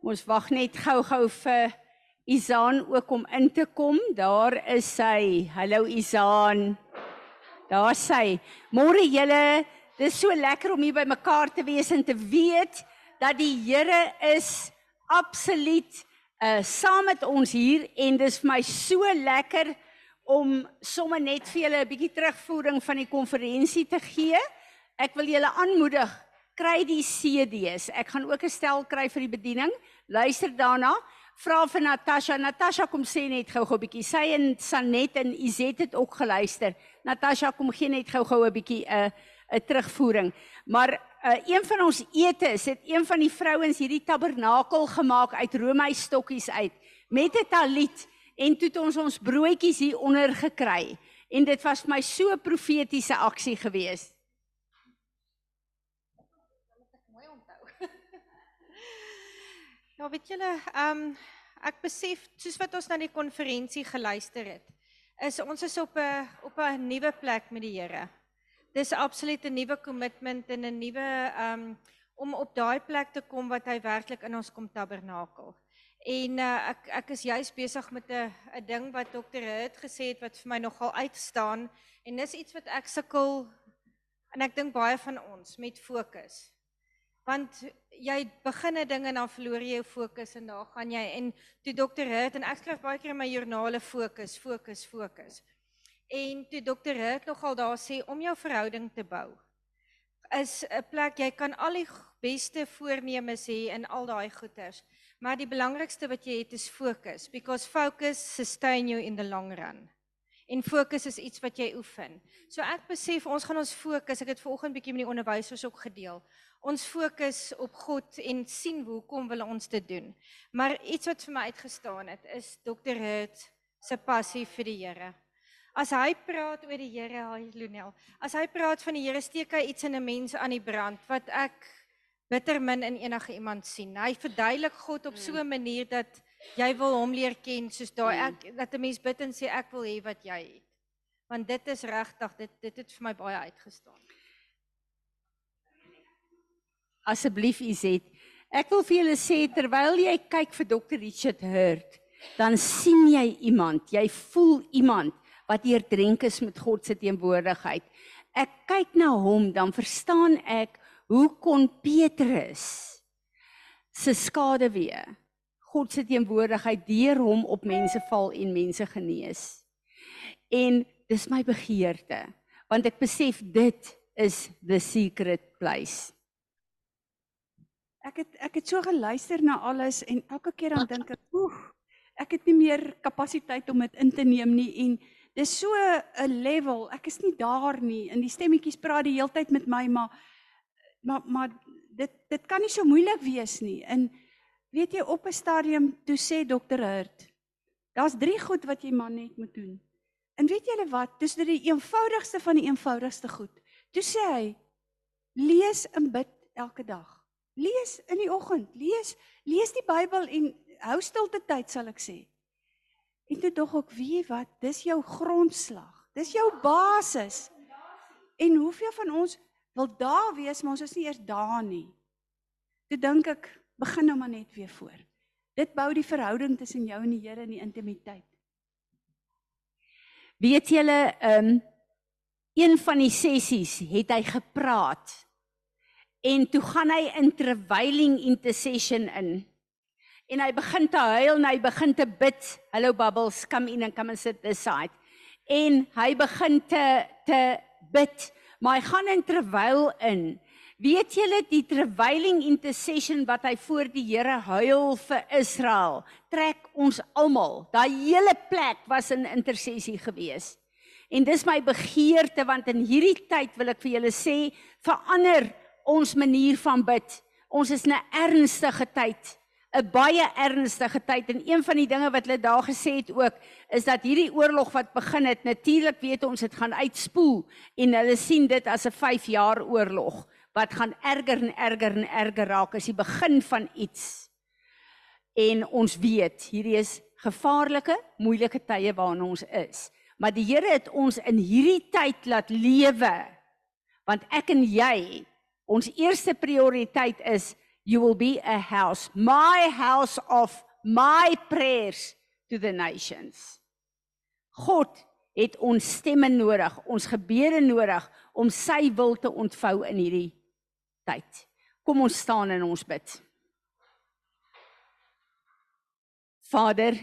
Ons wag net gou-gou vir Izaan ook om in te kom. Daar is sy. Hallo Izaan. Daar sy. Môre julle, dis so lekker om hier by mekaar te wees en te weet dat die Here is absoluut uh saam met ons hier en dis vir my so lekker om sommer net vir julle 'n bietjie terugvoering van die konferensie te gee. Ek wil julle aanmoedig, kry die CD's. Ek gaan ook 'n stel kry vir die bediening. Luister daarna. Vra vir Natasha. Natasha kom sê net gou-gou 'n bietjie. Sy en Sanet en Izet het ook geluister. Natasha kom gee net gou-gou 'n bietjie 'n uh, 'n terugvoering. Maar uh, een van ons etes het een van die vrouens hierdie tabernakel gemaak uit roomystokkies uit met 'n talit en toe het ons ons broodjies hier onder gekry. En dit was my so profetiese aksie geweest. Ja, weet julle, ehm um, ek besef soos wat ons na die konferensie geluister het, is ons is op 'n op 'n nuwe plek met die Here. Dis absoluut 'n nuwe kommitment en 'n nuwe ehm um, om op daai plek te kom wat hy werklik in ons kom tabernakel. En uh, ek ek is juis besig met 'n 'n ding wat dokter het gesê het wat vir my nogal uitstaan en dis iets wat ek sukkel en ek dink baie van ons met fokus want jy begin 'n ding en dan verloor jy jou fokus en daar gaan jy en toe dokter Hurt en ek skryf baie keer in my joernale fokus fokus fokus. En toe dokter Hurt nogal daar sê om jou verhouding te bou is 'n plek jy kan al die beste voornemens hê in al daai goeters maar die belangrikste wat jy het is fokus because focus sustain you in the long run. En fokus is iets wat jy oefen. So ek besef ons gaan ons fokus ek het vanoggend bietjie met die onderwysers ook gedeel ons fokus op God en sien hoekom wil ons dit doen. Maar iets wat vir my uitgestaan het is Dr. Hurt se passie vir die Here. As hy praat oor die Here, hy Lonel. As hy praat van die Here, steek hy iets in 'n mens aan die brand wat ek bitter min in enige iemand sien. Hy verduidelik God op so 'n manier dat jy wil hom leer ken soos daai ek dat 'n mens bid en sê ek wil hê wat jy het. Want dit is regtig dit dit het vir my baie uitgestaan asseblief Izet. Ek wil vir julle sê terwyl jy kyk vir Dr. Richard Hurt, dan sien jy iemand, jy voel iemand wat deurdrenk is met God se teenwoordigheid. Ek kyk na hom, dan verstaan ek hoe kon Petrus se skade weer God se teenwoordigheid deur hom op mense val en mense genees. En dis my begeerte, want ek besef dit is the secret place. Ek het ek het so geluister na alles en elke keer dan dink ek, oef, ek het nie meer kapasiteit om dit in te neem nie en dis so 'n level, ek is nie daar nie. In die stemmetjies praat die heeltyd met my, maar maar maar dit dit kan nie so moeilik wees nie. En weet jy op 'n stadium toe sê dokter Hurt, daar's drie goed wat jy man net moet doen. En weet julle wat? Dis dit die eenvoudigste van die eenvoudigste goed. Toe sê hy: lees en bid elke dag. Lees in die oggend, lees, lees die Bybel en hou stilte tyd sal ek sê. En toe dog ek, jy wat, dis jou grondslag. Dis jou basis. En hoeveel van ons wil daar wees, maar ons is nie eers daar nie. Toe dink ek, begin nou maar net weer voor. Dit bou die verhouding tussen jou en die Here in die intimiteit. Weet julle, ehm um, een van die sessies het hy gepraat En toe gaan hy in terwyling intercession in. En hy begin te huil en hy begin te bid. Hello bubbles, come in and come and sit this side. En hy begin te te bid, maar hy gaan in terwyl in. Weet julle die terwyling intercession wat hy voor die Here huil vir Israel, trek ons almal. Daai hele plek was in intersessie gewees. En dis my begeerte want in hierdie tyd wil ek vir julle sê, verander ons manier van bid. Ons is 'n ernstige tyd, 'n baie ernstige tyd en een van die dinge wat hulle daar gesê het ook is dat hierdie oorlog wat begin het, natuurlik weet ons dit gaan uitspoel en hulle sien dit as 'n 5 jaar oorlog wat gaan erger en erger en erger raak as die begin van iets. En ons weet, hierdie is gevaarlike, moeilike tye waarin ons is. Maar die Here het ons in hierdie tyd laat lewe. Want ek en jy Ons eerste prioriteit is you will be a house, my house of my prayers to the nations. God het ons stemme nodig, ons gebede nodig om sy wil te ontvou in hierdie tyd. Kom ons staan en ons bid. Vader,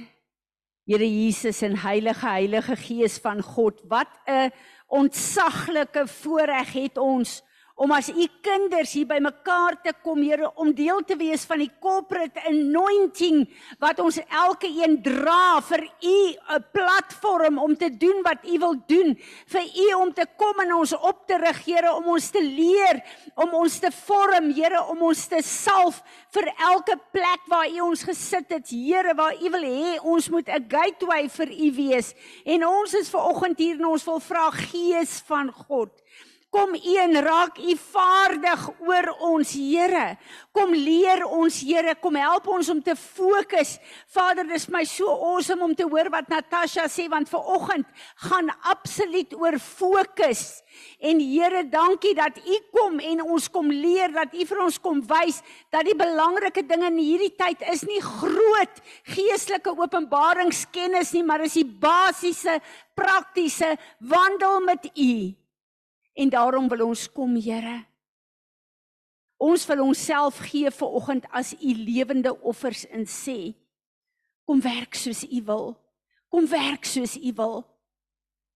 Here Jesus en Heilige Heilige Gees van God, wat 'n ontsaglike voorreg het ons om as u kinders hier bymekaar te kom, Here, om deel te wees van die corporate anointing wat ons elke een dra vir u 'n platform om te doen wat u wil doen, vir u om te kom en ons op te rig, Here, om ons te leer, om ons te vorm, Here, om ons te salf vir elke plek waar u ons gesit het, Here, waar u wil hê ons moet 'n gateway vir u wees. En ons is ver oggend hier en ons wil vra Gees van God Kom een raak u vaardig oor ons Here. Kom leer ons Here, kom help ons om te fokus. Vader, dis my so awesome om te hoor wat Natasha sê want ver oggend gaan absoluut oor fokus. En Here, dankie dat u kom en ons kom leer dat u vir ons kom wys dat die belangrike dinge in hierdie tyd is nie groot geestelike openbaringskennis nie, maar is die basiese praktiese wandel met u. En daarom wil ons kom, Here. Ons wil onsself gee vir oggend as u lewende offers en sê: Kom werk soos u wil. Kom werk soos u wil.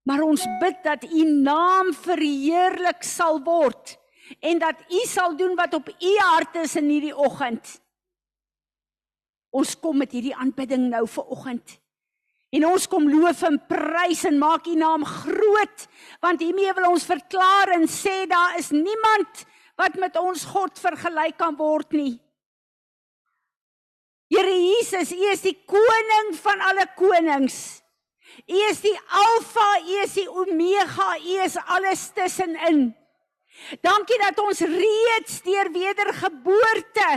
Maar ons bid dat u naam verheerlik sal word en dat u sal doen wat op u hart is in hierdie oggend. Ons kom met hierdie aanbidding nou vir oggend. En ons kom loof en prys en maak U naam groot want hiermee wil ons verklaar en sê daar is niemand wat met ons God vergelyk kan word nie. Here Jesus, U is die koning van alle konings. U is die Alfa, U is die Omega, U is alles tussenin. Dankie dat ons reeds deur wedergeboorte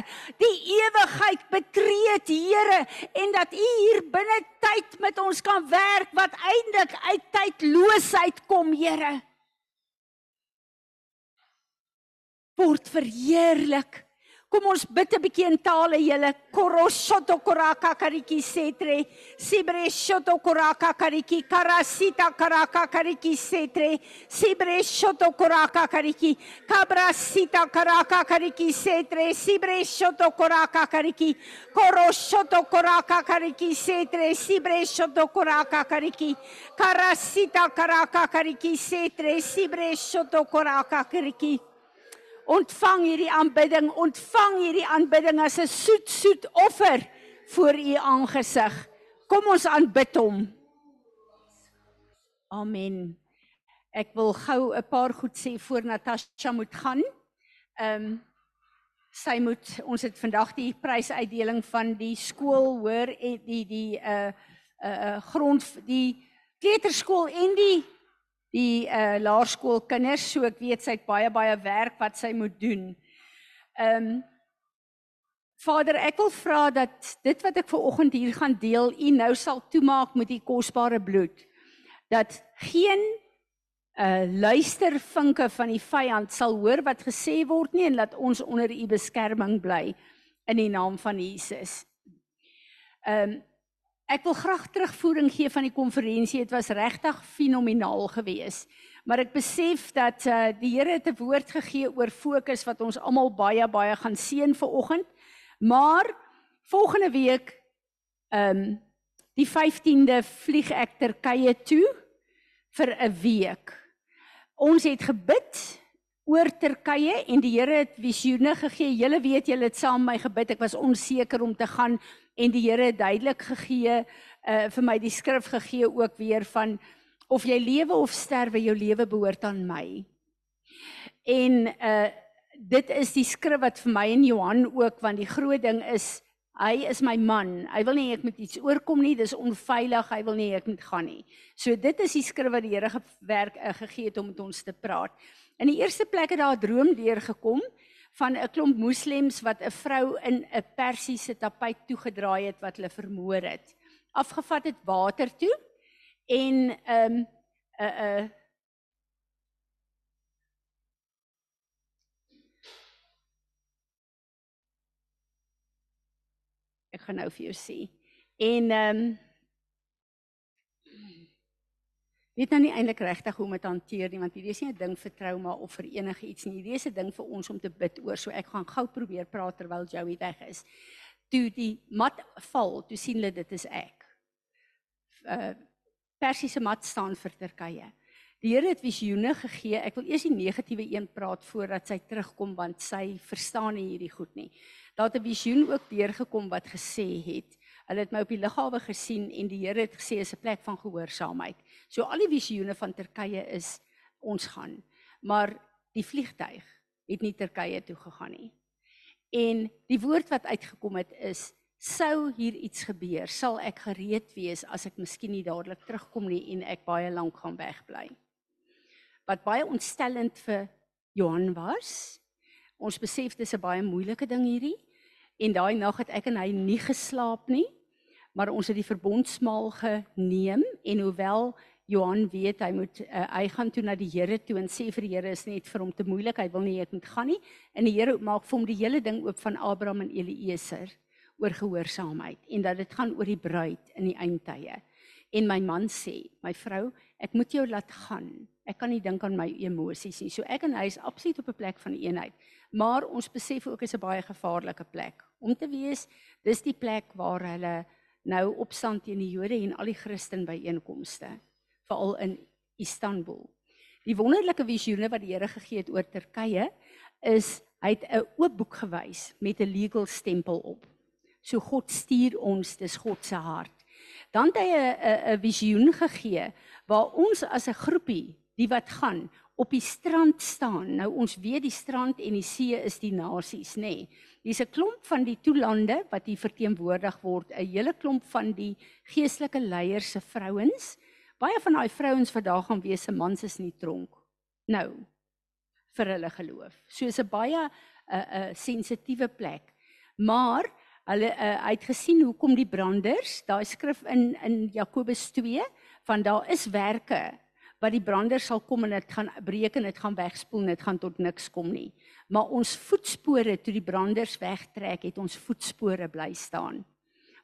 die ewigheid betree het, Here, en dat U hier binne tyd met ons kan werk wat eintlik uit tydloosheid kom, Here. Word verheerlik Kom ons bid 'n bietjie in tale julle. Koroshoto koraka kariki setre. Sibre shoto koraka kariki karasita karaka kariki setre. Sibre shoto koraka kariki kabrasita karaka kariki setre. Sibre shoto koraka kariki koroshoto koraka kariki setre. Sibre shoto koraka kariki karasita karaka kariki setre. Sibre shoto koraka kariki ontvang hierdie aanbidding, ontvang hierdie aanbidding as 'n soet soet offer voor u aangesig. Kom ons aanbid hom. Amen. Ek wil gou 'n paar goed sê voor Natasha moet gaan. Ehm um, sy moet ons het vandag die prysuitdeling van die skool hoor en die die uh uh grond die kleuterskool en die die uh laerskoolkinders, so ek weet sy het baie baie werk wat sy moet doen. Ehm um, Vader, ek wil vra dat dit wat ek ver oggend hier gaan deel, U nou sal toemaak met U kosbare bloed. Dat geen uh luistervinke van die vyand sal hoor wat gesê word nie en laat ons onder U beskerming bly in die naam van Jesus. Ehm um, Ek wil graag terugvoering gee van die konferensie. Dit was regtig fenomenaal geweest. Maar ek besef dat uh, die Here het 'n woord gegee oor fokus wat ons almal baie baie gaan seën vir oggend. Maar volgende week ehm um, die 15de vlieg ek Turkye toe vir 'n week. Ons het gebid oor Turkye en die Here het visioene gegee. Julle weet julle het saam met my gebid. Ek was onseker om te gaan en die Here het duidelik gegee uh vir my die skrif gegee ook weer van of jy lewe of sterwe jou lewe behoort aan my. En uh dit is die skrif wat vir my en Johan ook want die groot ding is hy is my man. Hy wil nie ek moet iets oorkom nie. Dis onveilig. Hy wil nie ek moet gaan nie. So dit is die skrif wat die Here gewerk uh, gegee het om met ons te praat. In die eerste plek het daar 'n droom deurgekom van 'n klomp moslems wat 'n vrou in 'n persiese tapuit toegedraai het wat hulle vermoor het. Afgevat het water toe en ehm um, 'n uh, 'n uh, Ek gaan nou vir jou sê. En ehm um, weet nou nie eintlik regtig hoe om dit hanteer nie want hierdie is nie 'n ding vir trauma of vir enige iets nie. Hierdie is 'n ding vir ons om te bid oor. So ek gaan gou probeer praat terwyl Joey weg is. Toe die mat val, toe sien hulle dit is ek. Uh Persiese mat staan vir Turkye. Die Here het visioene gegee. Ek wil eers die negatiewe een praat voordat sy terugkom want sy verstaan nie hierdie goed nie. Daar het 'n visioen ook deurgekom wat gesê het Hulle het my op die lughawe gesien en die Here het gesê is 'n plek van gehoorsaamheid. So al die visioene van Turkye is ons gaan. Maar die vliegtyg het nie Turkye toe gegaan nie. En die woord wat uitgekom het is sou hier iets gebeur, sal ek gereed wees as ek miskien nie dadelik terugkom nie en ek baie lank gaan wegbly. Wat baie ontstellend vir Johan was. Ons besef dis 'n baie moeilike ding hierdie. En daai nag het ek en hy nie geslaap nie, maar ons het die verbondsmaal geneem en hoewel Johan weet hy moet uh, hy gaan toe na die Here toe en sê vir die Here is net vir hom te moeilik, hy wil nie dit moet gaan nie. En die Here maak vir hom die hele ding oop van Abraham en Eliezer oor gehoorsaamheid en dat dit gaan oor die bruid in die eindtye. En my man sê, my vrou, ek moet jou laat gaan. Ek kan nie dink aan my emosies nie. So ek en hy is absoluut op 'n plek van eenheid. Maar ons besef ook is 'n baie gevaarlike plek om te wees. Dis die plek waar hulle nou opstand teen die Jode en al die Christen byeenkomste, veral in Istanbul. Die wonderlike visioene wat die Here gegee het oor Turkye is hy het 'n oop boek gewys met 'n legal stempel op. So God stuur ons, dis God se hart. Dan het hy 'n 'n visioen gegee waar ons as 'n groepie, die wat gaan, op die strand staan. Nou ons weet die strand en die see is die nasies, nê. Nee. Dis 'n klomp van die toelande wat hier verteenwoordig word, 'n hele klomp van die geestelike leiers se vrouens. Baie van daai vrouens daar gaan wees se mans is nie tronk. Nou vir hulle geloof. So is 'n baie 'n uh, 'n uh, sensitiewe plek. Maar hulle uh, het gesien hoekom die branders, daai skrif in in Jakobus 2 van daar is werke wat die brander sal kom en dit gaan breek en dit gaan wegspoel en dit gaan tot niks kom nie. Maar ons voetspore toe die branders wegtrek, het ons voetspore bly staan.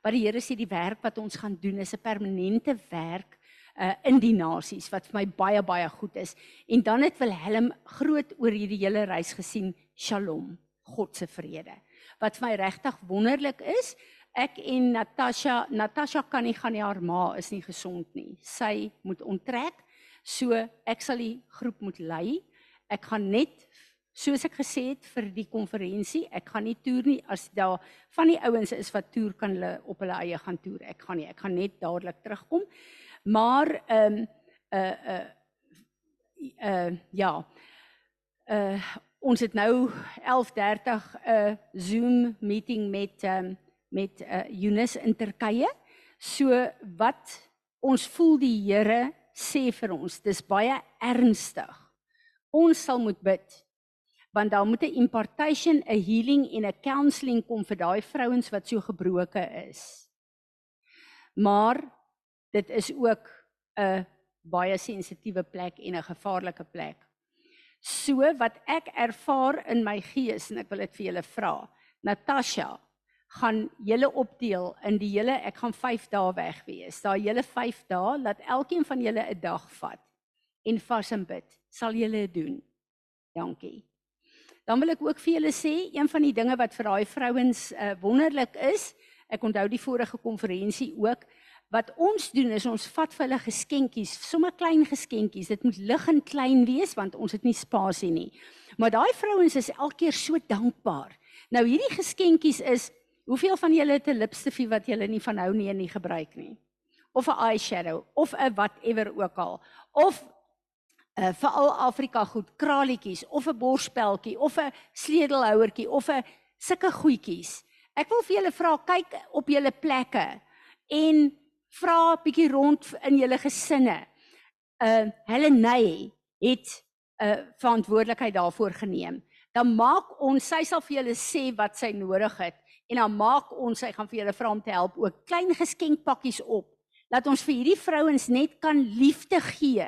Wat die Here sê die werk wat ons gaan doen is 'n permanente werk uh in die nasies wat vir my baie baie goed is. En dan het Wilhelm groot oor hierdie hele reis gesien, Shalom, God se vrede. Wat vir my regtig wonderlik is, ek en Natasha, Natasha kan nie gaan nie, haar ma is nie gesond nie. Sy moet onttrek. So ek sal die groep moet lei. Ek gaan net soos ek gesê het vir die konferensie, ek gaan nie toer nie as daar van die ouens is wat toer kan hulle op hulle eie gaan toer. Ek gaan nie, ek gaan net dadelik terugkom. Maar ehm um, uh uh uh ja. Uh ons het nou 11:30 'n uh, Zoom meeting met um, met uh Eunice in Turkye. So wat ons voel die Here sê vir ons, dis baie ernstig. Ons sal moet bid. Want daar moet 'n impartation, 'n healing en 'n counselling kom vir daai vrouens wat so gebroke is. Maar dit is ook 'n baie sensitiewe plek en 'n gevaarlike plek. So wat ek ervaar in my gees en ek wil dit vir julle vra. Natasha, gaan julle opdeel in die hele ek gaan 5 dae weg wees. Daai hele 5 dae laat elkeen van julle 'n dag vat en vas en bid. Sal julle dit doen? Dankie. Dan wil ek ook vir julle sê, een van die dinge wat vir daai vrouens uh, wonderlik is, ek onthou die vorige konferensie ook, wat ons doen is ons vat vir hulle geskenkies, sommer klein geskenkies. Dit moet lig en klein wees want ons het nie spasie nie. Maar daai vrouens is elke keer so dankbaar. Nou hierdie geskenkies is Hoeveel van julle het 'n lipstifie wat julle nie van hou nie en nie gebruik nie? Of 'n eyeshadow of 'n whatever ook al. Of uh, eh, veral Afrika goed, kralietjies of 'n borspeltjie of 'n sleutelhouertjie of 'n sulke goedjies. Ek wil vir julle vra, kyk op julle plekke en vra 'n bietjie rond in julle gesinne. Uh hulle nei het 'n uh, verantwoordelikheid daarvoor geneem. Dan maak ons, sy sal vir julle sê wat sy nodig het en dan maak ons hy gaan vir julle vra om te help ook klein geskenkpakkies op dat ons vir hierdie vrouens net kan liefde gee.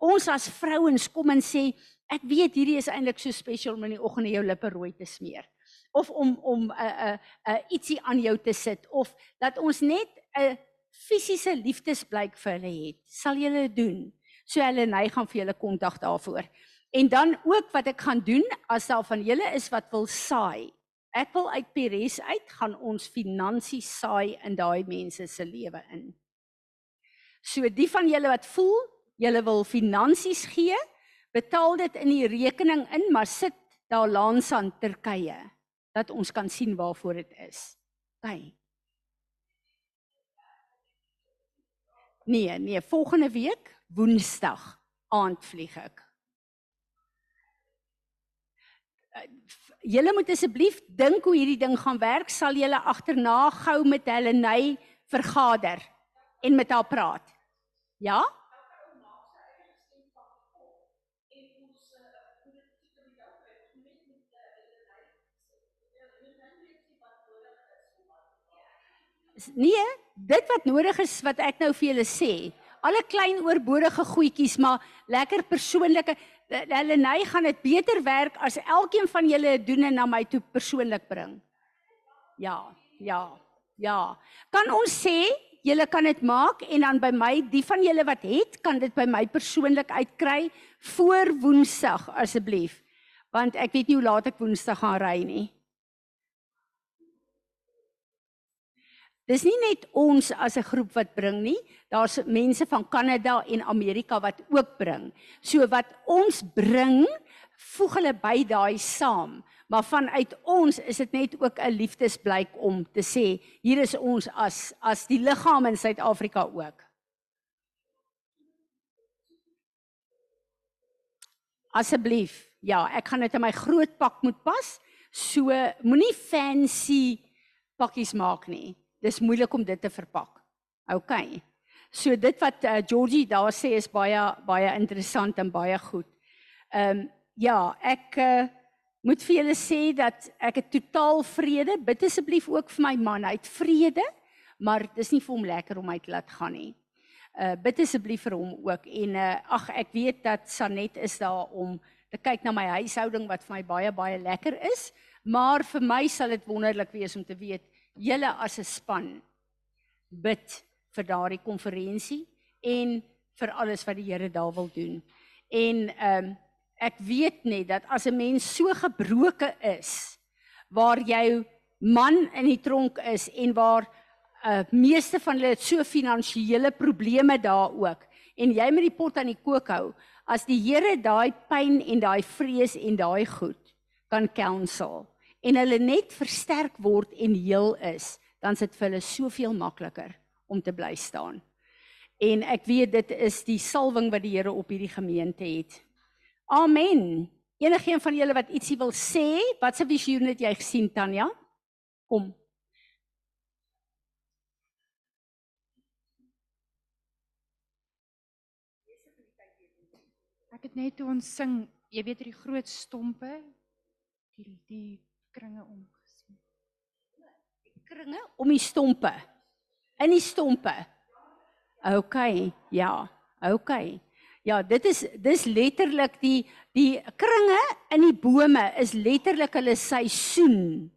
Ons as vrouens kom en sê ek weet hierdie is eintlik so spesiaal om in die oggend jou lippe rooi te smeer. of om om 'n uh, 'n uh, uh, ietsie aan jou te sit of dat ons net 'n fisiese liefdesblyk vir hulle het, sal julle doen. So hulle en hy gaan vir julle kontak daarvoor. En dan ook wat ek gaan doen as daar van julle is wat wil saai. Ek wil uit Pires uit gaan ons finansies saai in daai mense se lewe in. So die van julle wat voel, julle wil finansies gee, betaal dit in die rekening in, maar sit daar langs aan Turkye dat ons kan sien waarvoor dit is. OK. Nee, nee, volgende week Woensdag aand vlieg ek. Julle moet asseblief dink hoe hierdie ding gaan werk. Sal julle agterna gou met Heleny vergader en met haar praat? Ja? Nee, dit wat nodig is wat ek nou vir julle sê. Alle klein oorbodige goedjies, maar lekker persoonlike hulle nei gaan dit beter werk as elkeen van julle doen en na my toe persoonlik bring. Ja, ja, ja. Kan ons sê julle kan dit maak en dan by my, die van julle wat het, kan dit by my persoonlik uitkry voor Woensdag asseblief. Want ek weet nie hoe laat ek Woensdag gaan ry nie. Dis nie net ons as 'n groep wat bring nie, daar's mense van Kanada en Amerika wat ook bring. So wat ons bring, voeg hulle by daai saam, maar vanuit ons is dit net ook 'n liefdesblyk om te sê hier is ons as as die liggaam in Suid-Afrika ook. Asseblief. Ja, ek gaan dit in my groot pak moet pas. So moenie fancy pakkies maak nie dis moeilik om dit te verpak. OK. So dit wat uh, Georgie daar sê is baie baie interessant en baie goed. Ehm um, ja, ek uh, moet vir julle sê dat ek het totaal vrede. Bid asseblief ook vir my man. Hy het vrede, maar dis nie vir hom lekker om hy te laat gaan nie. Uh bid asseblief vir hom ook en uh ag ek weet dat Sanet is daar om te kyk na my huishouding wat vir my baie baie lekker is, maar vir my sal dit wonderlik wees om te weet julle as 'n span bid vir daardie konferensie en vir alles wat die Here daar wil doen. En ehm um, ek weet net dat as 'n mens so gebroke is waar jou man in die tronk is en waar uh meeste van hulle het so finansiële probleme daar ook en jy met die pot aan die kook hou as die Here daai pyn en daai vrees en daai goed kan counsel en hulle net versterk word en heel is, dan is dit vir hulle soveel makliker om te bly staan. En ek weet dit is die salwing wat die Here op hierdie gemeente het. Amen. Enigeen van julle wat ietsie wil sê, wat se visioen het jy gesien Tanya? Kom. Ek het net toe ons sing, jy weet hierdie groot stompe, die die kringe omgesien. Kringe om die stompe. In die stompe. OK, ja. OK. Ja, dit is dis letterlik die die kringe in die bome is letterlik hulle seisoen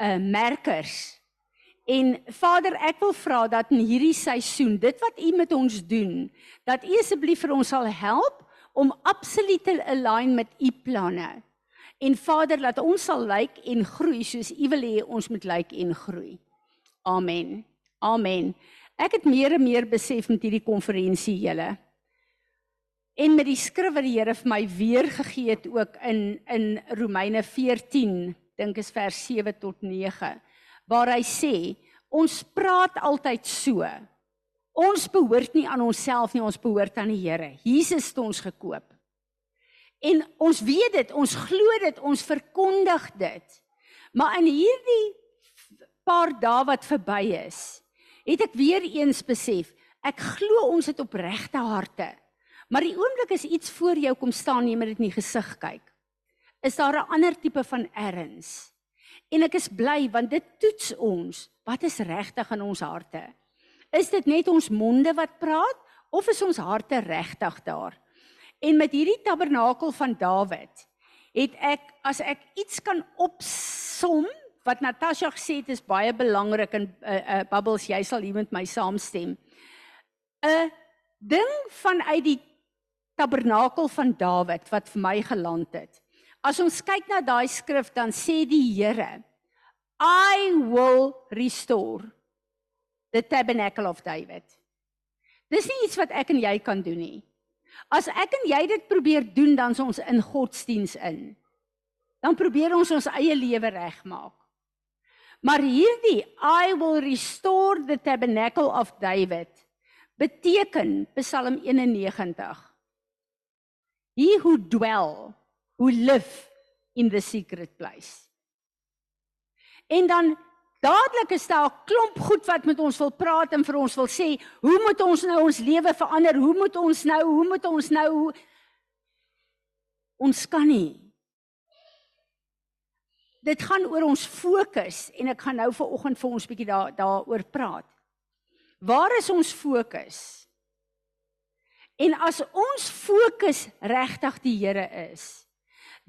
uh merkers. En Vader, ek wil vra dat in hierdie seisoen, dit wat U met ons doen, dat U asseblief vir ons sal help om absoluut te align met U planne. En Vader, laat ons sal lyk en groei soos U wil hê ons moet lyk en groei. Amen. Amen. Ek het meer en meer besef met hierdie konferensie julle. En met die skrif wat die Here vir my weer gegee het ook in in Romeine 14, dink is vers 7 tot 9, waar hy sê, ons praat altyd so. Ons behoort nie aan onsself nie, ons behoort aan die Here. Jesus het ons gekoop. En ons weet dit, ons glo dit, ons verkondig dit. Maar in hierdie paar dae wat verby is, het ek weer eens besef, ek glo ons het opregte harte. Maar die oomblik is iets voor jou kom staan, jy moet dit in die gesig kyk. Is daar 'n ander tipe van erns? En ek is bly want dit toets ons, wat is regtig in ons harte? Is dit net ons monde wat praat of is ons harte regtig daar? En met hierdie tabernakel van Dawid het ek as ek iets kan opsom wat Natasha gesê het is baie belangrik en uh, uh, Bubbles jy sal hier met my saamstem. 'n Ding vanuit die tabernakel van Dawid wat vir my geland het. As ons kyk na daai skrif dan sê die Here I will restore the tabernacle of David. Dis nie iets wat ek en jy kan doen nie. As ek en jy dit probeer doen dan is ons in godsdiens in. Dan probeer ons ons eie lewe regmaak. Maar hierdie I will restore the tabernacle of David beteken Psalm 91 He who dwell who live in the secret place. En dan dadelik is daar 'n klomp goed wat met ons wil praat en vir ons wil sê, hoe moet ons nou ons lewe verander? Hoe moet ons nou, hoe moet ons nou ons kan nie. Dit gaan oor ons fokus en ek gaan nou vir oggend vir ons bietjie daar daaroor praat. Waar is ons fokus? En as ons fokus regtig die Here is,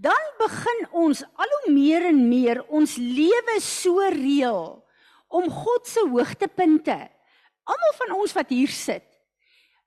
dan begin ons al hoe meer en meer ons lewe so reël om God se hoogtepunte. Almal van ons wat hier sit,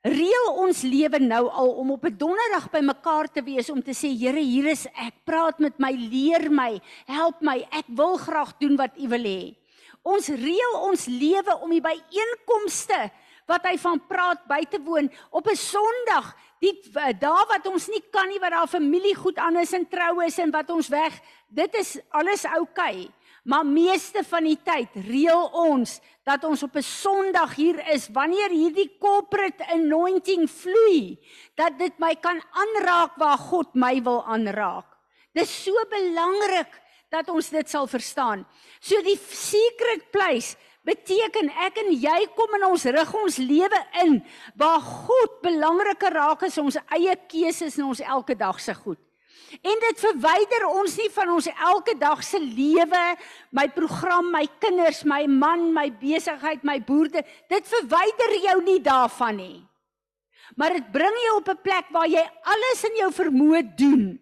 reël ons lewe nou al om op 'n donderdag by mekaar te wees om te sê Here, hier is ek. Praat met my, leer my, help my. Ek wil graag doen wat U wil hê. Ons reël ons lewe om die byeenkomste wat hy van praat by te woon op 'n Sondag die uh, daar wat ons nie kan nie wat daar familie goed aan is en troue is en wat ons weg dit is alles oukei okay. maar meeste van die tyd reël ons dat ons op 'n Sondag hier is wanneer hierdie corporate anointing vloei dat dit my kan aanraak waar God my wil aanraak dis so belangrik dat ons dit sal verstaan so die secret place beteken ek en jy kom in ons rig ons lewe in waar God belangriker raak as ons eie keuses en ons elke dag se goed. En dit verwyder ons nie van ons elke dag se lewe, my program, my kinders, my man, my besigheid, my boerde. Dit verwyder jou nie daarvan nie. Maar dit bring jou op 'n plek waar jy alles in jou vermoë doen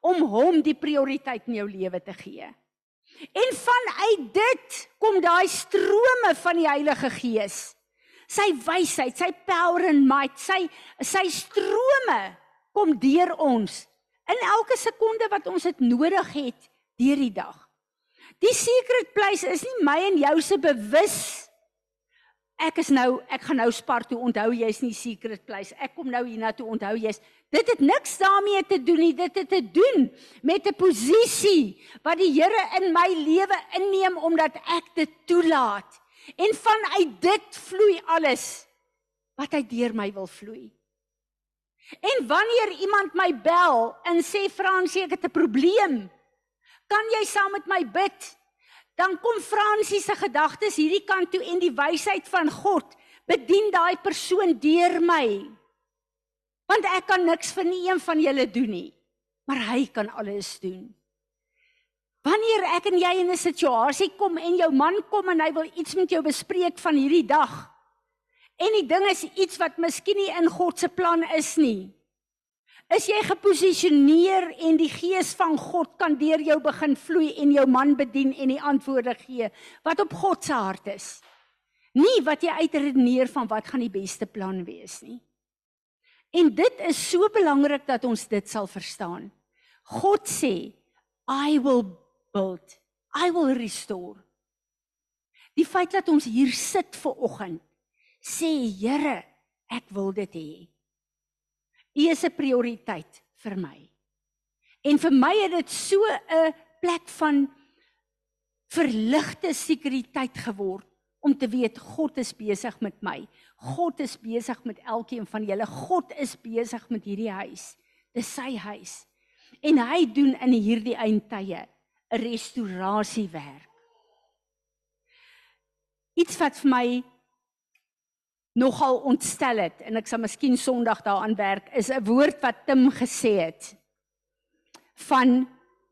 om hom die prioriteit in jou lewe te gee. En vanuit dit kom daai strome van die Heilige Gees. Sy wysheid, sy power and might, sy sy strome kom deur ons in elke sekonde wat ons dit nodig het deur die dag. Die secret place is nie my en jou se bewus ek is nou ek gaan nou spar toe onthou jy's nie secret place ek kom nou hiernatoe onthou jy's Dit het niks daarmee te doen nie. Dit het te doen met 'n posisie wat die Here in my lewe inneem omdat ek dit toelaat. En vanuit dit vloei alles wat uit deur my wil vloei. En wanneer iemand my bel en sê Fransie, ek het 'n probleem. Kan jy saam met my bid? Dan kom Fransie se gedagtes hierdie kant toe en die wysheid van God bedien daai persoon deur my. Want ek kan niks vir nie een van julle doen nie maar hy kan alles doen. Wanneer ek en jy in 'n situasie kom en jou man kom en hy wil iets met jou bespreek van hierdie dag en die ding is iets wat miskien nie in God se plan is nie is jy geposisioneer en die gees van God kan deur jou begin vloei en jou man bedien en die antwoorde gee wat op God se hart is nie wat jy uitredeneer van wat gaan die beste plan wees nie En dit is so belangrik dat ons dit sal verstaan. God sê, I will build. I will restore. Die feit dat ons hier sit ver oggend, sê Here, ek wil dit hê. U is 'n prioriteit vir my. En vir my het dit so 'n plek van verligte sekuriteit geword om te weet God is besig met my. God is besig met elkeen van julle. God is besig met hierdie huis. Dis sy huis. En hy doen in hierdie eindtye 'n restaurasiewerk. Iets wat vir my nogal ontstel het en ek sal miskien Sondag daaraan werk is 'n woord wat Tim gesê het van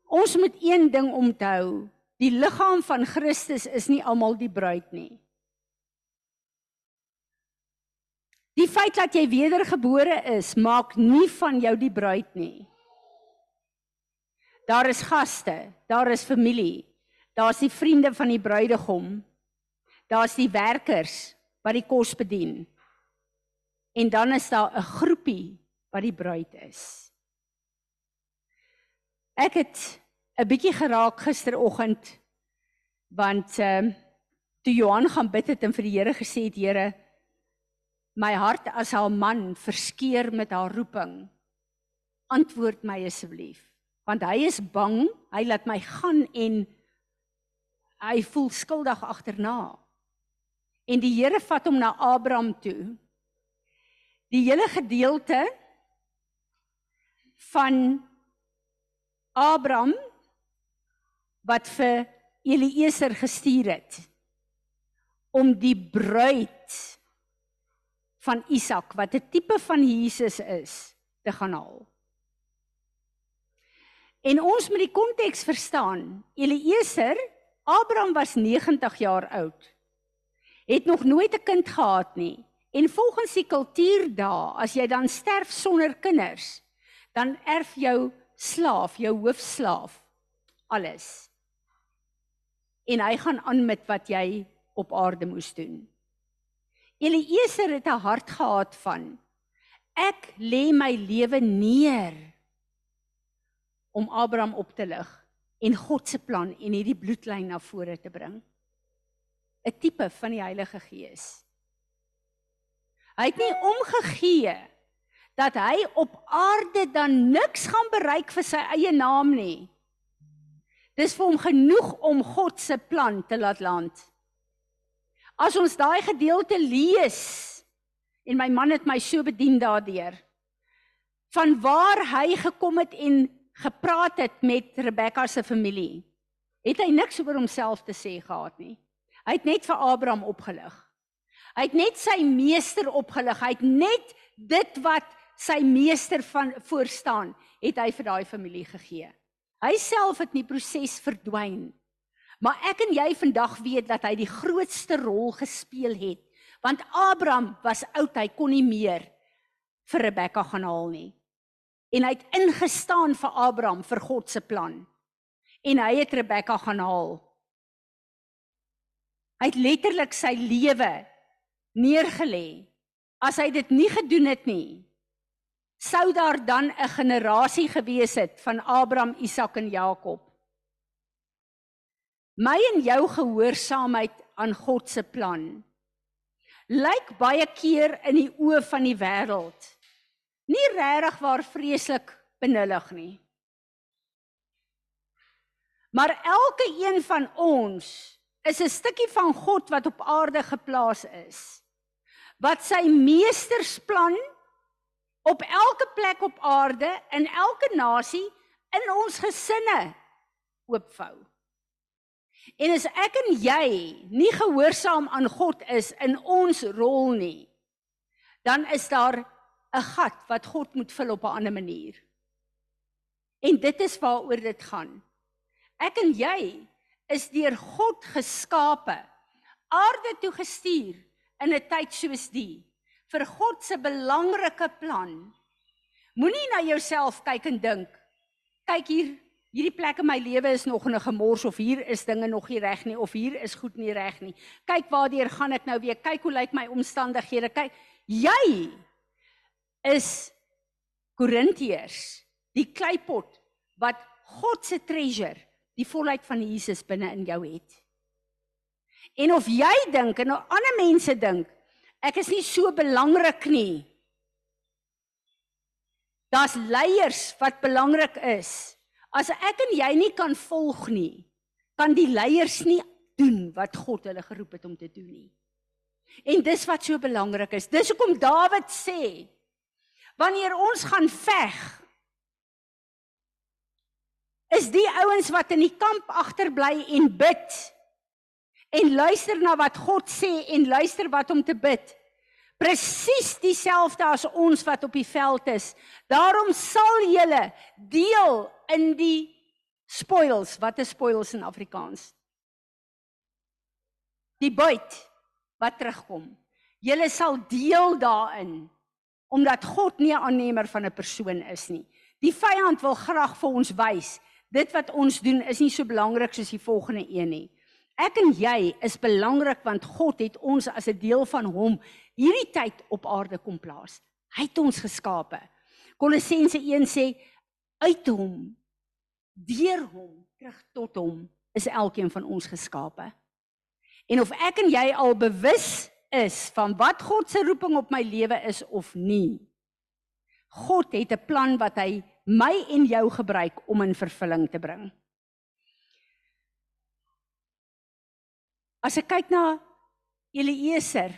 ons moet een ding onthou die liggaam van Christus is nie almal die bruid nie Die feit dat jy wedergebore is, maak nie van jou die bruid nie. Daar is gaste, daar is familie. Daar's die vriende van die bruidegom. Daar's die werkers wat die kos bedien. En dan is daar 'n groepie wat die bruid is. Ek het 'n bietjie geraak gisteroggend want ehm uh, toe Johan gaan bid het en vir die Here gesê het Here my hart as haar man verskeer met haar roeping antwoord my asseblief want hy is bang hy laat my gaan en hy voel skuldig agterna en die Here vat hom na Abraham toe die hele gedeelte van Abraham wat vir Eliezer gestuur het om die bruid van Isak wat 'n tipe van Jesus is te gaan haal. En ons moet die konteks verstaan. Eliezer, Abraham was 90 jaar oud. Het nog nooit 'n kind gehad nie. En volgens die kultuur daar, as jy dan sterf sonder kinders, dan erf jou slaaf, jou hoofslaaf alles. En hy gaan aan met wat jy op aarde moes doen. Eliezer het 'n hart gehad van ek lê my lewe neer om Abraham op te lig en God se plan en hierdie bloedlyn na vore te bring. 'n Tipe van die Heilige Gees. Hy het nie omgegee dat hy op aarde dan niks gaan bereik vir sy eie naam nie. Dis vir hom genoeg om God se plan te laat land. As ons daai gedeelte lees en my man het my so bedien daardeur van waar hy gekom het en gepraat het met Rebekka se familie. Het hy niks oor homself te sê gehad nie. Hy het net vir Abraham opgelig. Hy het net sy meester opgelig. Hy het net dit wat sy meester van voor staan, het hy vir daai familie gegee. Hy self het nie proses verdwyn Maar ek en jy vandag weet dat hy die grootste rol gespeel het. Want Abraham was oud, hy kon nie meer vir Rebekka gaan haal nie. En hy het ingestaan vir Abraham vir God se plan. En hy het Rebekka gaan haal. Hy het letterlik sy lewe neergelê. As hy dit nie gedoen het nie, sou daar dan 'n generasie gewees het van Abraham, Isak en Jakob my en jou gehoorsaamheid aan God se plan lyk baie keer in die oë van die wêreld nie regtig waar vreeslik benullig nie. Maar elke een van ons is 'n stukkie van God wat op aarde geplaas is wat sy meestersplan op elke plek op aarde in elke nasie in ons gesinne oopvou En as ek en jy nie gehoorsaam aan God is in ons rol nie, dan is daar 'n gat wat God moet vul op 'n ander manier. En dit is waaroor dit gaan. Ek en jy is deur God geskape, aarde toe gestuur in 'n tyd soos die vir God se belangrike plan. Moenie na jouself kyk en dink, kyk hier hierdie plek in my lewe is nog in 'n gemors of hier is dinge nog nie reg nie of hier is goed nie reg nie. Kyk waardeur gaan ek nou weer? Kyk hoe lyk my omstandighede? Kyk, jy is Korintiërs, die kleipot wat God se treasure, die volheid van Jesus binne in jou het. En of jy dink en ander mense dink, ek is nie so belangrik nie. Daar's leiers wat belangrik is. As ek en jy nie kan volg nie, kan die leiers nie doen wat God hulle geroep het om te doen nie. En dis wat so belangrik is. Dis hoekom Dawid sê wanneer ons gaan veg is die ouens wat in die kamp agterbly en bid en luister na wat God sê en luister wat om te bid presies dieselfde as ons wat op die veld is. Daarom sal julle deel in die spoils. Wat is spoils in Afrikaans? Die buit wat terugkom. Julle sal deel daarin omdat God nie 'n aannemer van 'n persoon is nie. Die vyand wil graag vir ons wys dit wat ons doen is nie so belangrik soos die volgende een nie. Ek en jy is belangrik want God het ons as 'n deel van hom hierdie tyd op aarde kom plaas. Hy het ons geskape. Kolossense 1 sê uit hom deur hom terug tot hom is elkeen van ons geskape. En of ek en jy al bewus is van wat God se roeping op my lewe is of nie. God het 'n plan wat hy my en jou gebruik om in vervulling te bring. As ek kyk na Eliezer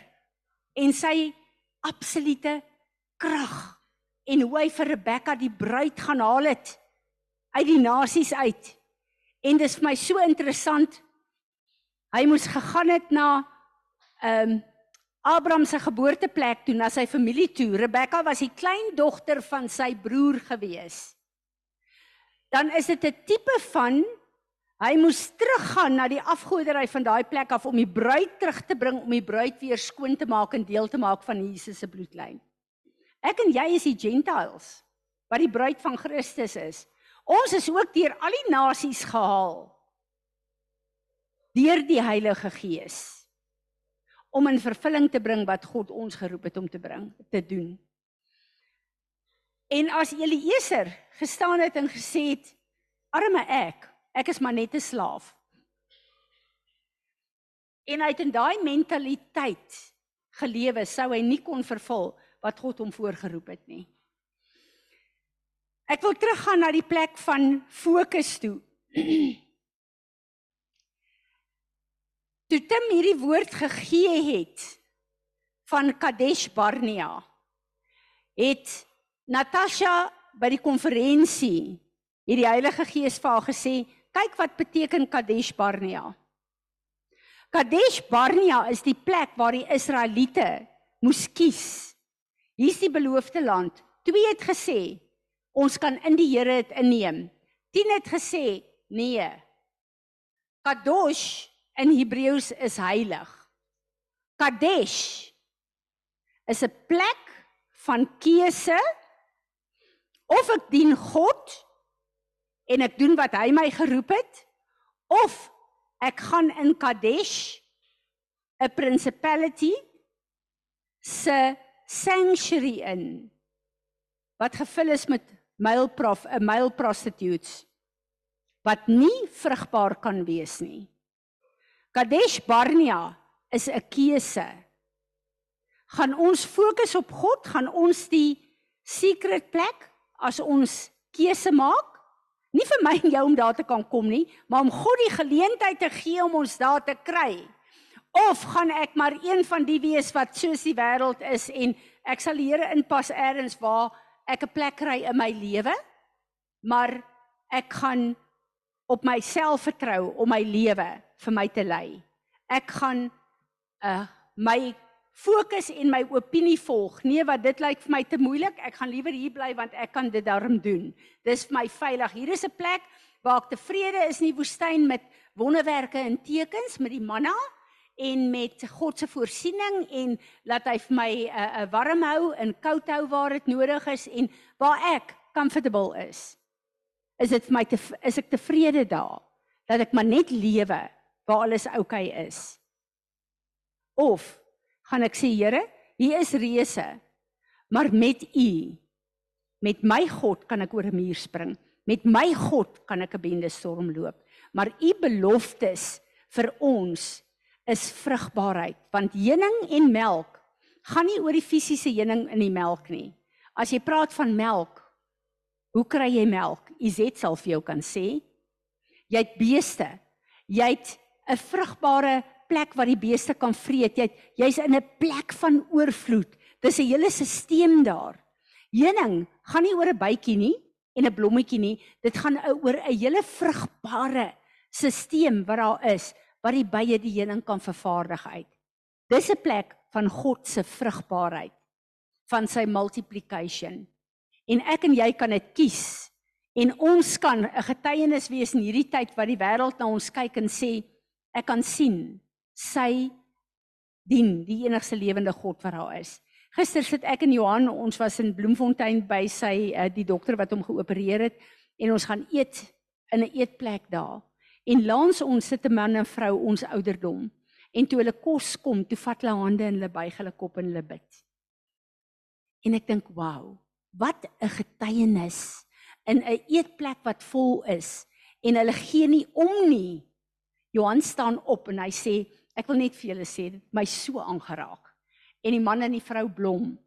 en sy absolute krag en hoe hy vir Rebekka die bruid gaan haal het uit die nasies uit. En dis vir my so interessant. Hy moes gegaan het na ehm um, Abraham se geboorteplek toe na sy familie toe. Rebekka was die kleindogter van sy broer gewees. Dan is dit 'n tipe van Hy moes teruggaan na die afgoderry van daai plek af om die bruid terug te bring om die bruid weer skoon te maak en deel te maak van Jesus se bloedlyn. Ek en jy is die gentiles wat die bruid van Christus is. Ons is ook deur al die nasies gehaal deur die Heilige Gees om in vervulling te bring wat God ons geroep het om te bring, te doen. En as Eliezer gestaan het en gesê het: "Arme ek, Ek is maar net 'n slaaf. En hy het in daai mentaliteit gelewe, sou hy nie kon vervul wat God hom voorgeroep het nie. Ek wil teruggaan na die plek van fokus toe. Toe Tim hierdie woord gegee het van Kadesh Barnea, het Natasha by die konferensie hierdie Heilige Gees vir haar gesê, Kyk wat beteken Kadesh Barnea. Kadesh Barnea is die plek waar die Israeliete moes kies. Hier's die beloofde land. Twee het gesê ons kan in die Here dit inneem. 10 het gesê nee. Kadosh in Hebreëus is heilig. Kadesh is 'n plek van keuse of ek dien God en ek doen wat hy my geroep het of ek gaan in Kadesh 'n principality se sanctuary in wat gevul is met male prof 'n male prostitutes wat nie vrugbaar kan wees nie. Kadesh Barnea is 'n keuse. Gaan ons fokus op God, gaan ons die secret plek as ons keuse maak Nie vir my en jou om daar te kan kom nie, maar om God die geleentheid te gee om ons daar te kry. Of gaan ek maar een van die wees wat soos die wêreld is en ek sal die Here inpas eers waar ek 'n plek kry in my lewe, maar ek gaan op myself vertrou om my lewe vir my te lei. Ek gaan uh my fokus en my opinie volg. Nee, wat dit lyk vir my te moeilik. Ek gaan liewer hier bly want ek kan dit darm doen. Dis vir my veilig. Hier is 'n plek waar ek tevrede is in die woestyn met wonderwerke en tekens met die manna en met God se voorsiening en laat hy vir my 'n uh, uh, warm hou en koud hou waar dit nodig is en waar ek comfortable is. Is dit vir my te is ek tevrede daar dat ek maar net lewe waar alles oukei okay is. Of gaan ek sê Here, hier is reëse. Maar met U met my God kan ek oor 'n muur spring. Met my God kan ek 'n bende storm loop. Maar U beloftes vir ons is vrugbaarheid, want heuning en melk gaan nie oor die fisiese heuning in die melk nie. As jy praat van melk, hoe kry jy melk? Izet sal vir jou kan sê. Jy het beeste. Jy het 'n vrugbare plek waar die beeste kan vreet. Jy jy's in 'n plek van oorvloed. Dis 'n hele stelsel daar. Heuning gaan nie oor 'n bytjie nie en 'n blommetjie nie. Dit gaan oor 'n hele vrugbare stelsel wat daar is wat die bye die heuning kan vervaardig uit. Dis 'n plek van God se vrugbaarheid van sy multiplication. En ek en jy kan dit kies. En ons kan 'n getuienis wees in hierdie tyd wat die wêreld na ons kyk en sê ek kan sien sy dien die enigste lewende God wat daar is. Gister sit ek en Johan, ons was in Bloemfontein by sy uh, die dokter wat hom geopereer het en ons gaan eet in 'n eetplek daar. En langs ons sit 'n man en vrou ons ouderdom. En toe hulle kos kom, toe vat hulle hande en hulle buig hulle kop en hulle bid. En ek dink, "Wow, wat 'n getuienis in 'n eetplek wat vol is en hulle gee nie om nie." Johan staan op en hy sê, "Ek wil net vir julle sê, dit my so aangeraak." En die man en die vrou blom.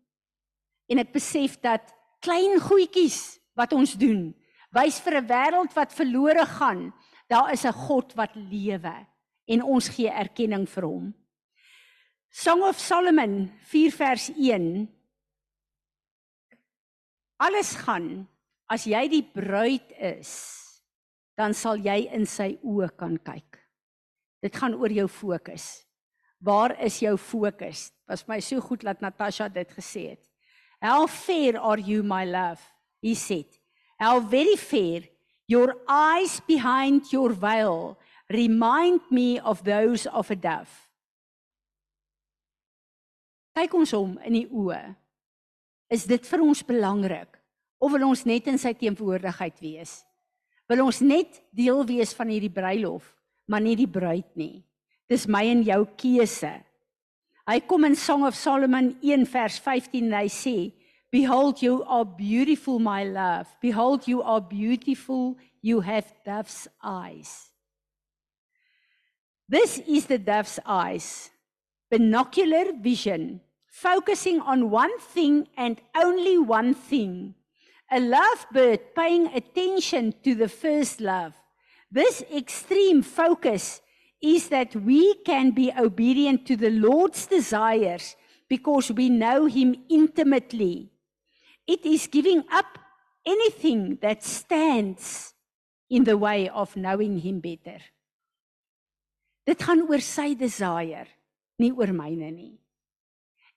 En ek besef dat klein goedjies wat ons doen, wys vir 'n wêreld wat verlore gaan, daar is 'n God wat lewe en ons gee erkenning vir hom. Song of Solomon 4 vers 1 Alles gaan as jy die bruid is, dan sal jy in sy oë kan kyk. Dit gaan oor jou fokus. Waar is jou fokus? Was my so goed dat Natasha dit gesê het. How fair are you my love? He said. How very fair your eyes behind your veil remind me of those of a dove. Kyk ons hom in die oë. Is dit vir ons belangrik of wil ons net in sy teenwoordigheid wees? Wil ons net deel wees van hierdie bruilof, maar nie die bruid nie? Dis my en jou keuse. Hy kom in Song of Solomon 1 vers 15 en hy sê, "Behold you are beautiful my love. Behold you are beautiful. You have dove's eyes." This is the dove's eyes. Binocular vision focusing on one thing and only one thing. A lovebird paying attention to the first love. This extreme focus is that we can be obedient to the Lord's desires because we know Him intimately. It is giving up anything that stands in the way of knowing Him better. Dit gaan oor sy desire, nie oor myne nie.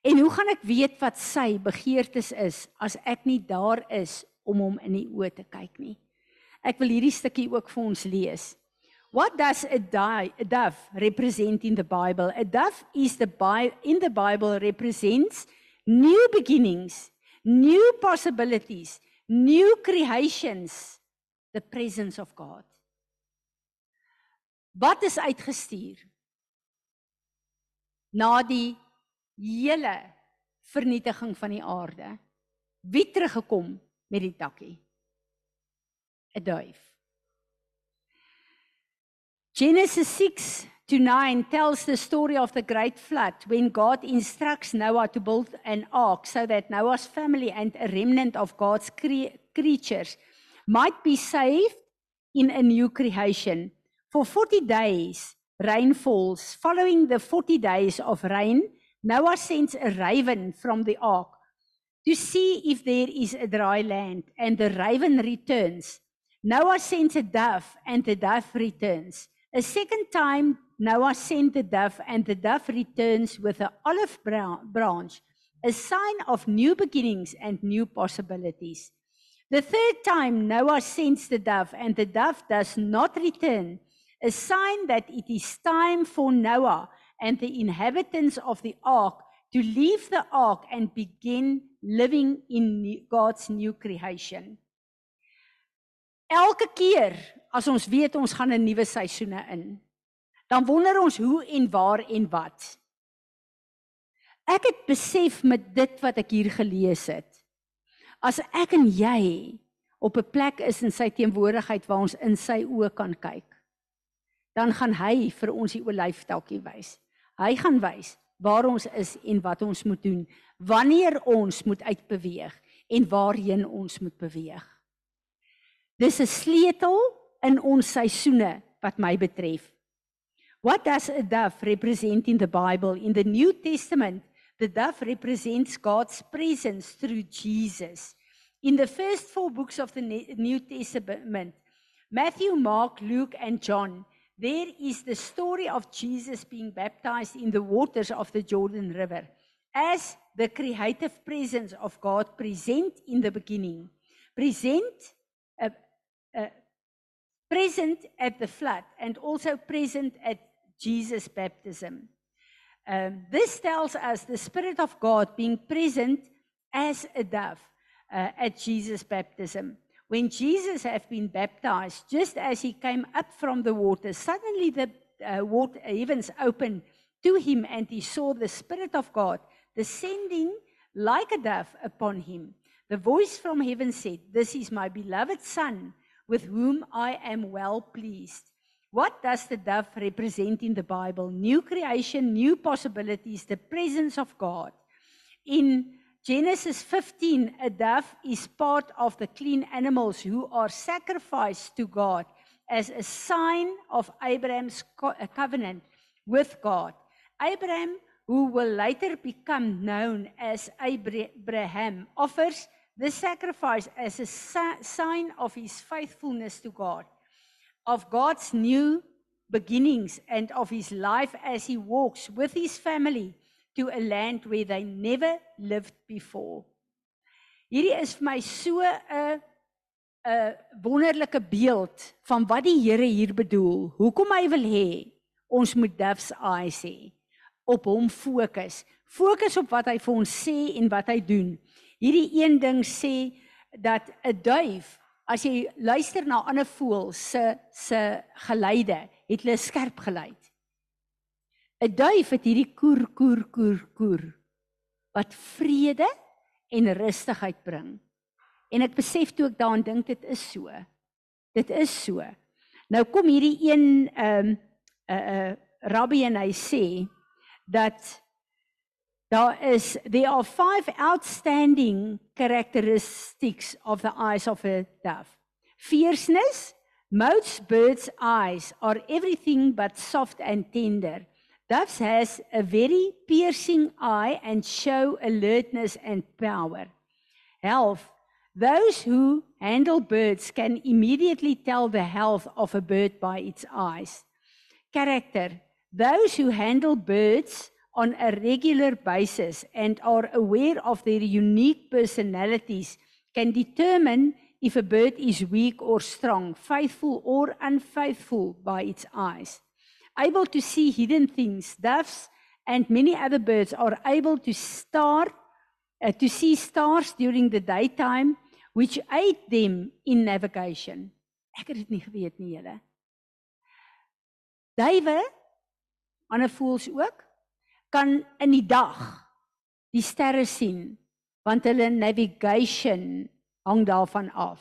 En hoe gaan ek weet wat sy begeertes is as ek nie daar is om hom in die oë te kyk nie? Ek wil hierdie stukkie ook vir ons lees. What does a, die, a dove represent in the Bible? A dove is the Bi in the Bible represents new beginnings, new possibilities, new creations, the presence of God. Wat is uitgestuur? Na die hele vernietiging van die aarde. Wie teruggekom met die takkie? 'n Duif. Genesis 6 to 9 tells the story of the great flood when God instructs Noah to build an ark so that Noah's family and a remnant of God's cre creatures might be saved in a new creation. For 40 days rain falls. Following the 40 days of rain, Noah sends a raven from the ark to see if there is a dry land, and the raven returns. Noah sends a dove, and the dove returns. A second time, Noah sent the dove, and the dove returns with an olive branch, a sign of new beginnings and new possibilities. The third time, Noah sends the dove, and the dove does not return, a sign that it is time for Noah and the inhabitants of the ark to leave the ark and begin living in God's new creation. Elke keer as ons weet ons gaan 'n nuwe seisoene in, dan wonder ons hoe en waar en wat. Ek het besef met dit wat ek hier gelees het. As ek en jy op 'n plek is in sy teenwoordigheid waar ons in sy oë kan kyk, dan gaan hy vir ons die olyfteltjie wys. Hy gaan wys waar ons is en wat ons moet doen, wanneer ons moet uitbeweeg en waarheen ons moet beweeg. Dis 'n sleutel in ons seisoene wat my betref. What does a dove represent in the Bible? In the New Testament, the dove represents God's presence through Jesus. In the first four books of the New Testament, Matthew, Mark, Luke and John, there is the story of Jesus being baptized in the waters of the Jordan River as the creative presence of God present in the beginning, present, uh, present at the flood, and also present at Jesus' baptism. Um, this tells us the Spirit of God being present as a dove uh, at Jesus' baptism. When Jesus had been baptized, just as he came up from the water, suddenly the uh, water, heavens opened to him, and he saw the Spirit of God descending like a dove upon him. The voice from heaven said, This is my beloved Son, with whom I am well pleased. What does the dove represent in the Bible? New creation, new possibilities, the presence of God. In Genesis 15, a dove is part of the clean animals who are sacrificed to God as a sign of Abraham's co- uh, covenant with God. Abraham, who will later become known as Abraham, offers the sacrifice as a si- sign of his faithfulness to God, of God's new beginnings, and of his life as he walks with his family to a land where they never lived before. Hierdie is vir my so 'n 'n wonderlike beeld van wat die Here hier bedoel. Hoekom hy wil hê ons moet doves eyes hê. Op hom fokus. Fokus op wat hy vir ons sê en wat hy doen. Hierdie een ding sê dat 'n duif as jy luister na ander voëls se se geluide, het hulle skerp geluid. 'n Duif het hierdie koer koer koer koer wat vrede en rustigheid bring. En ek besef toe ek daaraan dink dit is so. Dit is so. Nou kom hierdie een ehm um, 'n uh, 'n uh, rabbi en hy sê dat daar is there are five outstanding characteristics of the eyes of a dove. Fierceness, most birds' eyes are everything but soft and tender. Doves has a very piercing eye and show alertness and power. Health. Those who handle birds can immediately tell the health of a bird by its eyes. Character. Those who handle birds on a regular basis and are aware of their unique personalities can determine if a bird is weak or strong, faithful or unfaithful by its eyes able to see hidden things. Doves and many other birds are able to star uh, to see stars during the daytime which aid them in navigation. Ek het dit nie geweet nie julle. Duwe ander voels ook kan in die dag die sterre sien want hulle navigation hang daarvan af.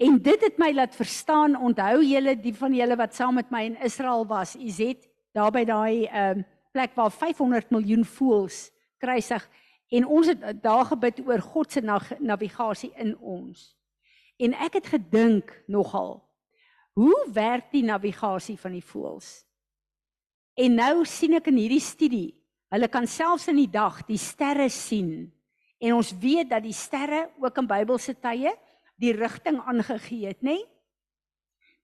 En dit het my laat verstaan, onthou julle die van julle wat saam met my in Israel was, Izet, daar by daai ehm um, plek waar 500 miljoen voëls kruisig en ons het daar gebid oor God se navigasie in ons. En ek het gedink nogal, hoe werk die navigasie van die voëls? En nou sien ek in hierdie studie, hulle kan selfs in die dag die sterre sien. En ons weet dat die sterre ook in Bybelse tye die rigting aangegee het, nê? Nee?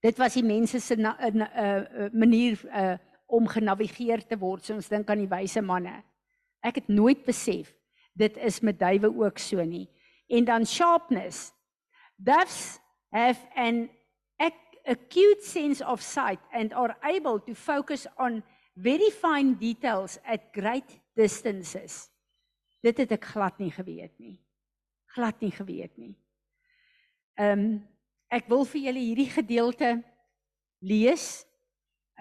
Dit was die mense se 'n uh, uh, manier uh, om genavigeer te word. So ons dink aan die wyse manne. Ek het nooit besef dit is met duwe ook so nie. En dan sharpness. Doves have an acute sense of sight and are able to focus on very fine details at great distances. Dit het ek glad nie geweet nie. Glad nie geweet nie. Ehm um, ek wil vir julle hierdie gedeelte lees.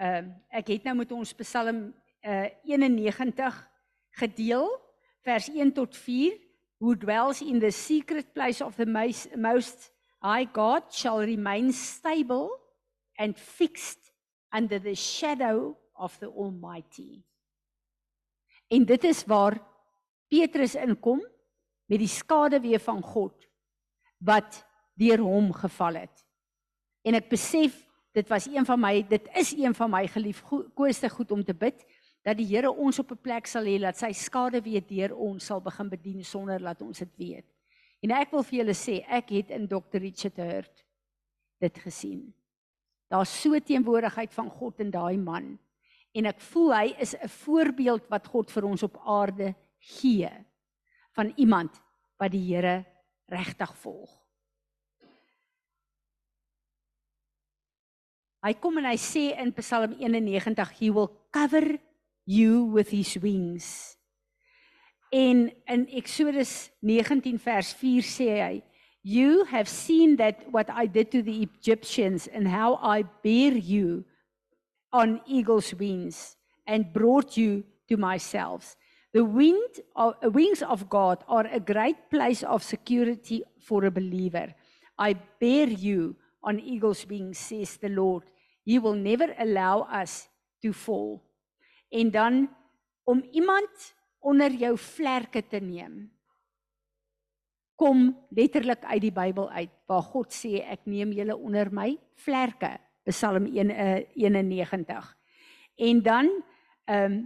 Ehm um, ek het nou met ons Psalm uh, eh, 91 gedeel vers 1 tot 4 who dwells in the secret place of the most, most high God shall remain stable and fixed under the shadow of the almighty. En dit is waar Petrus inkom met die skaduwee van God wat deur hom geval het. En ek besef dit was een van my dit is een van my geliefkoeste goed om te bid dat die Here ons op 'n plek sal hê dat sy skade weer deur ons sal begin bedien sonder dat ons dit weet. En ek wil vir julle sê ek het in Dr Richard Hurt dit gesien. Daar's so teenwoordigheid van God in daai man en ek voel hy is 'n voorbeeld wat God vir ons op aarde gee van iemand wat die Here regtig volg. Hy kom en hy sê in Psalm 91 he will cover you with his wings. En in Exodus 19 vers 4 sê hy You have seen that what I did to the Egyptians and how I bear you on eagle's wings and brought you to myself. The wind of, uh, wings of God are a great place of security for a believer. I bear you on eagle's wings, says the Lord. He will never allow us to fall. En dan om iemand onder jou vlerke te neem kom letterlik uit die Bybel uit waar God sê ek neem julle onder my vlerke Psalm 1 uh, 91 en dan ehm um,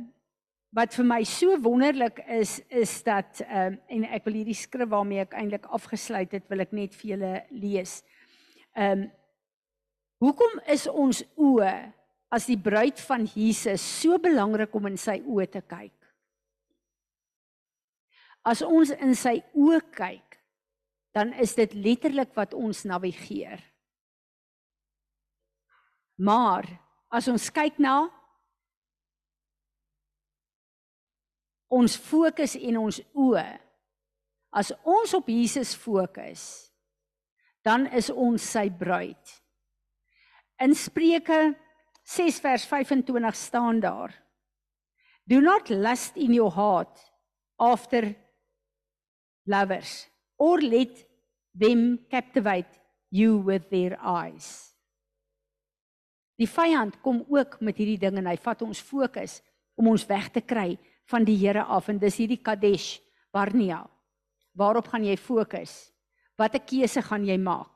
wat vir my so wonderlik is is dat ehm um, en ek wil hierdie skrif waarmee ek eintlik afgesluit het wil ek net vir julle lees. Ehm um, hoekom is ons oë as die bruid van Jesus so belangrik om in sy oë te kyk? As ons in sy oë kyk, dan is dit letterlik wat ons navigeer. Maar as ons kyk na ons fokus en ons oë, as ons op Jesus fokus, dan is ons sy bruid. In Spreuke 6 vers 25 staan daar: Do not lust in your heart after lovers or let them captivate you with their eyes. Die vyand kom ook met hierdie ding en hy vat ons fokus om ons weg te kry van die Here af en dis hierdie Kadesh Barnea. Waarop gaan jy fokus? Watter keuse gaan jy maak?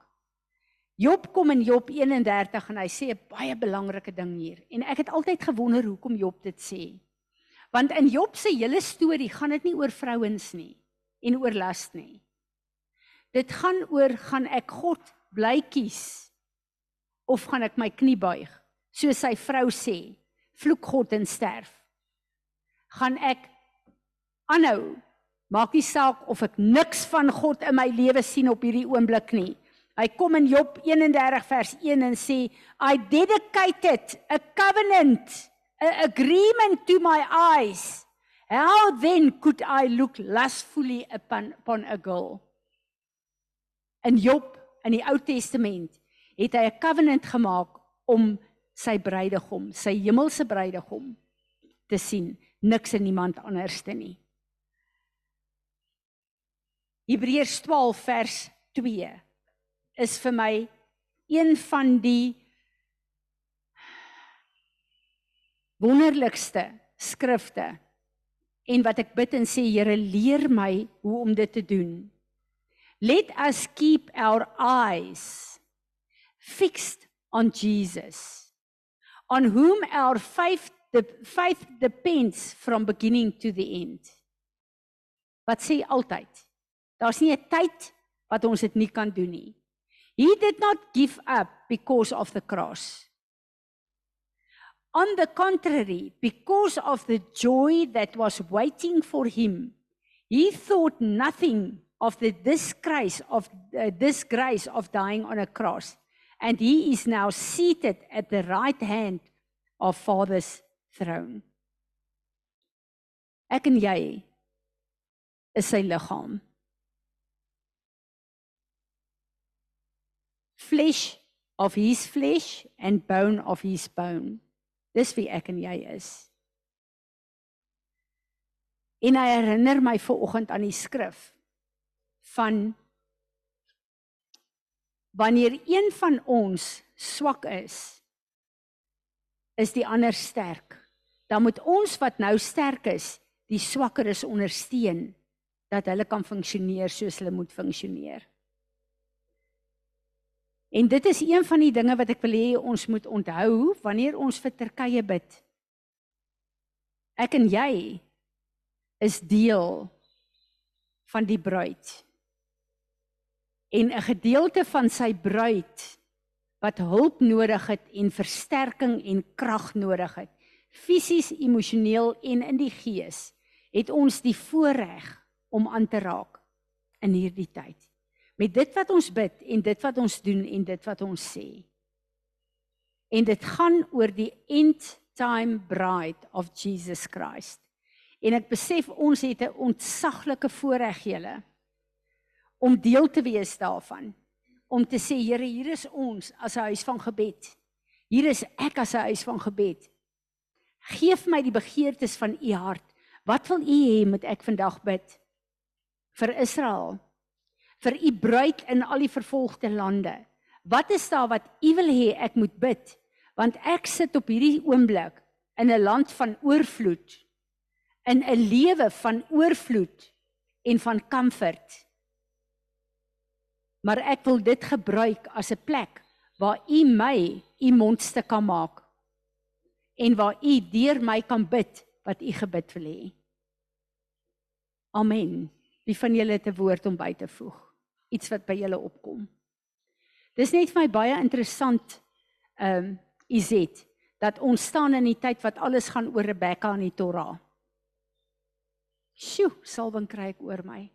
Job kom in Job 31 en hy sê 'n baie belangrike ding hier en ek het altyd gewonder hoekom Job dit sê. Want in Job se hele storie gaan dit nie oor vrouens nie en oor las nie. Dit gaan oor gaan ek God bly kies of gaan ek my knie buig soos sy vrou sê vloek God en sterf. Gaan ek aanhou maak nie saak of ek niks van God in my lewe sien op hierdie oomblik nie. Hy kom in Job 31 vers 1 en sê I dedicated a covenant a agreement to my eyes. How then could I look lustfully upon, upon a girl? in Job in die Ou Testament het hy 'n covenant gemaak om sy bruidegom, sy hemelse bruidegom te sien, niks en niemand anderste nie. Hebreërs 12 vers 2 is vir my een van die wonderlikste skrifte en wat ek bid en sê Here leer my hoe om dit te doen Let us keep our eyes fixed on Jesus, on whom our faith, the faith depends from beginning to the end. Wat sê altyd? Daar's nie 'n tyd wat ons dit nie kan doen nie. He did not give up because of the cross. On the contrary, because of the joy that was waiting for him, he thought nothing of the disgrace of uh, disgrace of dying on a cross and he is now seated at the right hand of father's throne. Ek en jy is sy liggaam. Flesh of his flesh and bone of his bone. Dis wie ek en jy is. En hy herinner my ver oggend aan die skrif van wanneer een van ons swak is is die ander sterk. Dan moet ons wat nou sterk is die swakker is ondersteun dat hulle kan funksioneer soos hulle moet funksioneer. En dit is een van die dinge wat ek wil hê ons moet onthou wanneer ons vir Turkye bid. Ek en jy is deel van die bruid en 'n gedeelte van sy bruid wat hulp nodig het en versterking en krag nodig het. Fisies, emosioneel en in die gees het ons die voorreg om aan te raak in hierdie tyd. Met dit wat ons bid en dit wat ons doen en dit wat ons sê. En dit gaan oor die end time bride of Jesus Christ. En ek besef ons het 'n ontsaglike voorreg julle om deel te wees daarvan. Om te sê Here, hier is ons as 'n huis van gebed. Hier is ek as 'n huis van gebed. Geef my die begeertes van u hart. Wat wil u hê moet ek vandag bid? Vir Israel. Vir u bruid in al die vervolgde lande. Wat is daar wat u wil hê ek moet bid? Want ek sit op hierdie oomblik in 'n land van oorvloed. In 'n lewe van oorvloed en van comfort. Maar ek wil dit gebruik as 'n plek waar u my u mondste kan maak en waar u deur my kan bid wat u gebid wil hê. Amen. Wie van julle het 'n woord om by te voeg? Iets wat by julle opkom. Dis net vir my baie interessant ehm um, Izet dat ons staan in die tyd wat alles gaan oor Rebekka en die Torah. Sjoe, salwing kry ek oor my.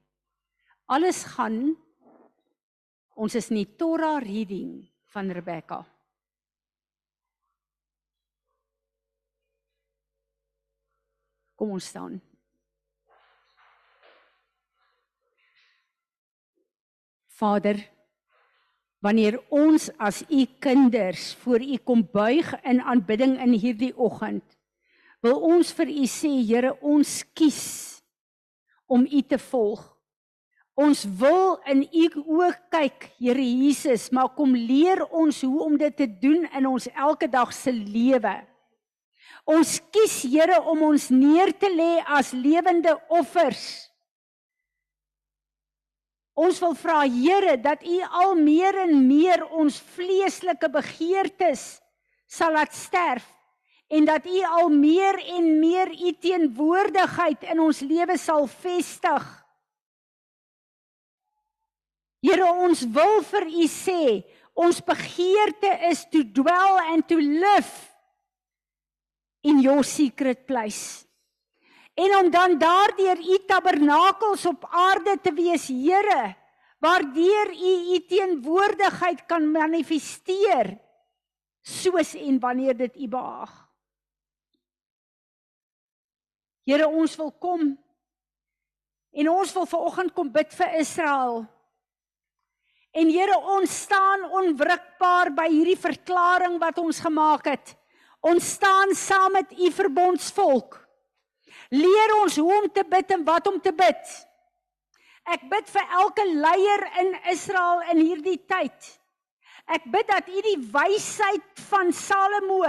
Alles gaan ons is in die Torah reading van Rebekka. Kom ons staan. Vader, wanneer ons as u kinders voor u kom buig in aanbidding in hierdie oggend, wil ons vir u sê, Here, ons kies om u te volg. Ons wil in u oë kyk, Here Jesus, maar kom leer ons hoe om dit te doen in ons elke dag se lewe. Ons kies Here om ons neer te lê as lewende offers. Ons wil vra Here dat U al meer en meer ons vleeslike begeertes sal laat sterf en dat U al meer en meer U teenwoordigheid in ons lewe sal vestig. Here ons wil vir U sê, ons begeerte is to dwell and to live in your secret place. En om dan daardeur u tabernakels op aarde te wees, Here, waardeur u u teenwoordigheid kan manifesteer soos en wanneer dit u behaag. Here, ons wil kom en ons wil vanoggend kom bid vir Israel. En Here, ons staan onwrikbaar by hierdie verklaring wat ons gemaak het. Ons staan saam met u verbondsvolk. Leer ons hoe om te bid en wat om te bid. Ek bid vir elke leier in Israel in hierdie tyd. Ek bid dat U die wysheid van Salomo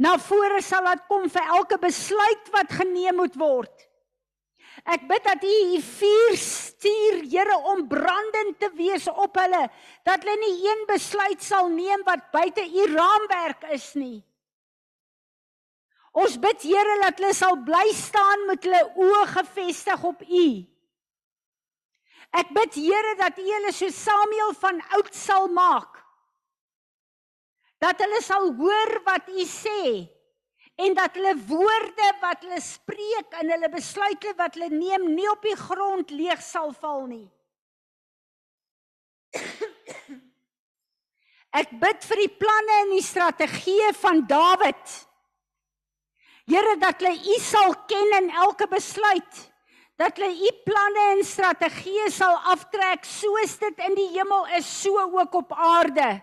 na vore sal laat kom vir elke besluit wat geneem moet word. Ek bid dat U U vuur stuur, Here, om brandend te wees op hulle, dat hulle nie een besluit sal neem wat buite U raamwerk is nie. Ons bid Here dat hulle sal bly staan met hulle oë gefestig op U. Ek bid Here dat U hulle so Samuel van oud sal maak. Dat hulle sal hoor wat U sê en dat hulle woorde wat hulle spreek en hulle besluite wat hulle neem nie op die grond leeg sal val nie. Ek bid vir die planne en die strategieë van Dawid. Here dat hulle U sal ken in elke besluit. Dat hulle U planne en strategieë sal aftrek soos dit in die hemel is, so ook op aarde.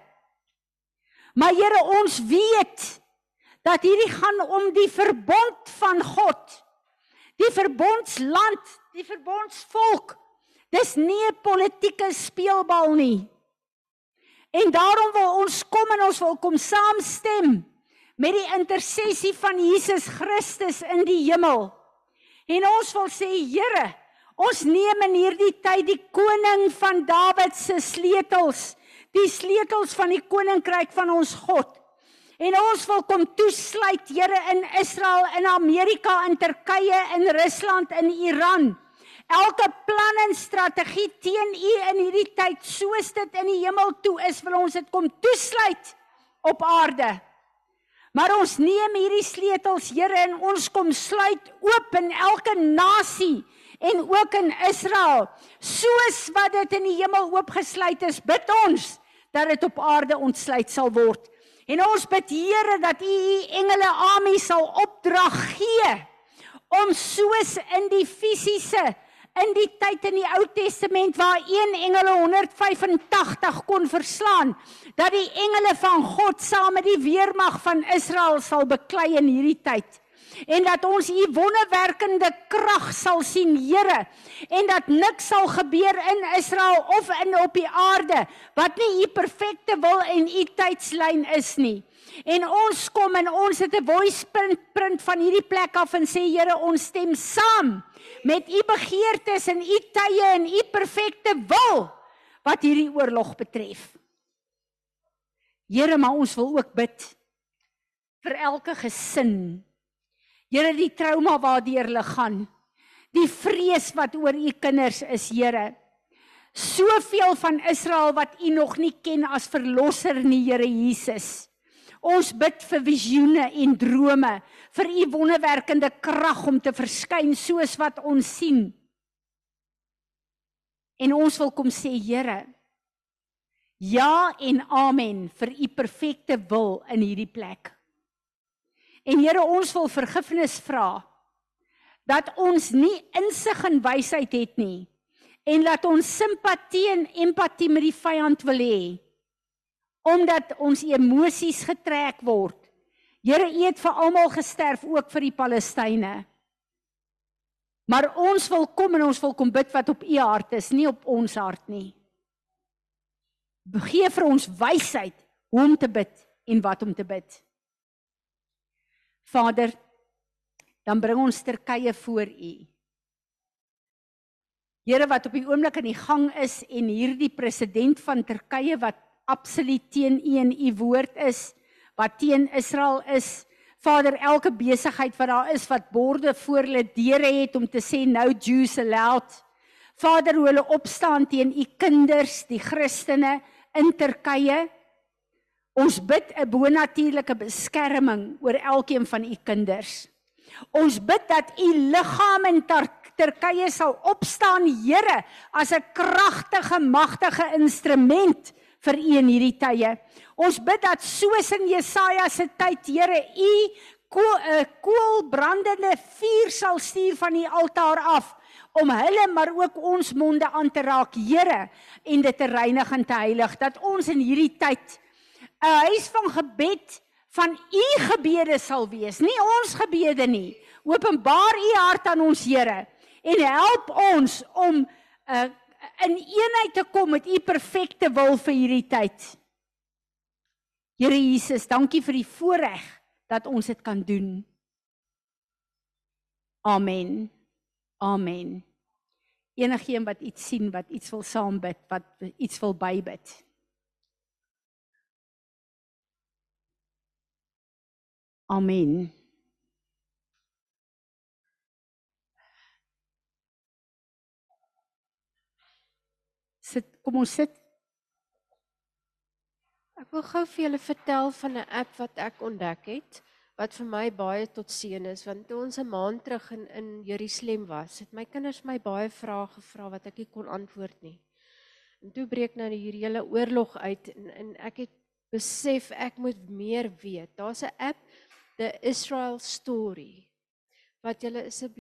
Maar Here, ons weet dat hierdie gaan om die verbond van God. Die verbondsland, die verbondsvolk. Dis nie 'n politieke speelbal nie. En daarom wil ons kom en ons wil kom saamstem met die intersessie van Jesus Christus in die hemel. En ons wil sê Here, ons neem in hierdie tyd die koning van Dawid se sleutels, die sleutels van die koninkryk van ons God. En ons wil kom toesluit Here in Israel, in Amerika, in Turkye, in Rusland, in Iran. Elke plan en strategie teen U in hierdie tyd, soos dit in die hemel toe is, wil ons dit kom toesluit op aarde. Maar ons neem hierdie sleutels, Here, en ons kom sluit oop in elke nasie en ook in Israel, soos wat dit in die hemel oopgesluit is. Bid ons dat dit op aarde ontsluit sal word. En ons bid Here dat U U engele army sal opdrag gee om soos in die fisiese in die tyd in die Ou Testament waar een engele 185 kon verslaan, dat die engele van God saam met die weermag van Israel sal beklei in hierdie tyd en dat ons u wonderwerkende krag sal sien, Here, en dat niks sal gebeur in Israel of in op die aarde wat nie u perfekte wil en u tydslyn is nie. En ons kom en ons het 'n voice print, print van hierdie plek af en sê Here, ons stem saam met u begeertes en u tye en u perfekte wil wat hierdie oorlog betref. Here, maar ons wil ook bid vir elke gesin Here die trauma waardeur hulle gaan. Die vrees wat oor u kinders is, Here. Soveel van Israel wat u nog nie ken as verlosser nie, Here Jesus. Ons bid vir visioene en drome, vir u wonderwerkende krag om te verskyn soos wat ons sien. En ons wil kom sê, Here, ja en amen vir u perfekte wil in hierdie plek. En Here, ons wil vergifnis vra dat ons nie insig en wysheid het nie en laat ons simpatie en empatie met die vyand wil hê omdat ons emosies getrek word. Here, U het vir almal gesterf, ook vir die Palestynë. Maar ons wil kom en ons wil kom bid wat op U hart is, nie op ons hart nie. Gee vir ons wysheid hoe om te bid en wat om te bid. Vader, dan bring ons Turkye voor U. Here wat op die oomblik in die gang is en hierdie president van Turkye wat absoluut teen U en U woord is, wat teen Israel is. Vader, elke besigheid wat daar is wat borde voor hulle deure het om te sê no Jews allowed. Vader, hoe hulle opstaan teen U kinders, die Christene in Turkye. Ons bid 'n bonatuurlike beskerming oor elkeen van u kinders. Ons bid dat u liggaam in Turkye sal opstaan, Here, as 'n kragtige, magtige instrument vir u in hierdie tye. Ons bid dat soos in Jesaja se tyd, Here, u 'n koelbrandende vuur sal stuur van die altaar af om hulle maar ook ons monde aan te raak, Here, en dit te reinig en te heilig dat ons in hierdie tyd 'n huis van gebed van u gebede sal wees, nie ons gebede nie. Openbaar u hart aan ons Here en help ons om uh, in eenheid te kom met u perfekte wil vir hierdie tyd. Here Jesus, dankie vir die voorreg dat ons dit kan doen. Amen. Amen. Enigeen wat iets sien, wat iets wil saam bid, wat iets wil bybid. Amen. Sit, kom ons sit. Ek wil gou vir julle vertel van 'n app wat ek ontdek het wat vir my baie tot seën is want toe ons 'n maand terug in in Jerusalem was, het my kinders my baie vrae gevra wat ek nie kon antwoord nie. En toe breek nou hierdie hele oorlog uit en, en ek het besef ek moet meer weet. Daar's 'n app the Israel story wat julle asseblief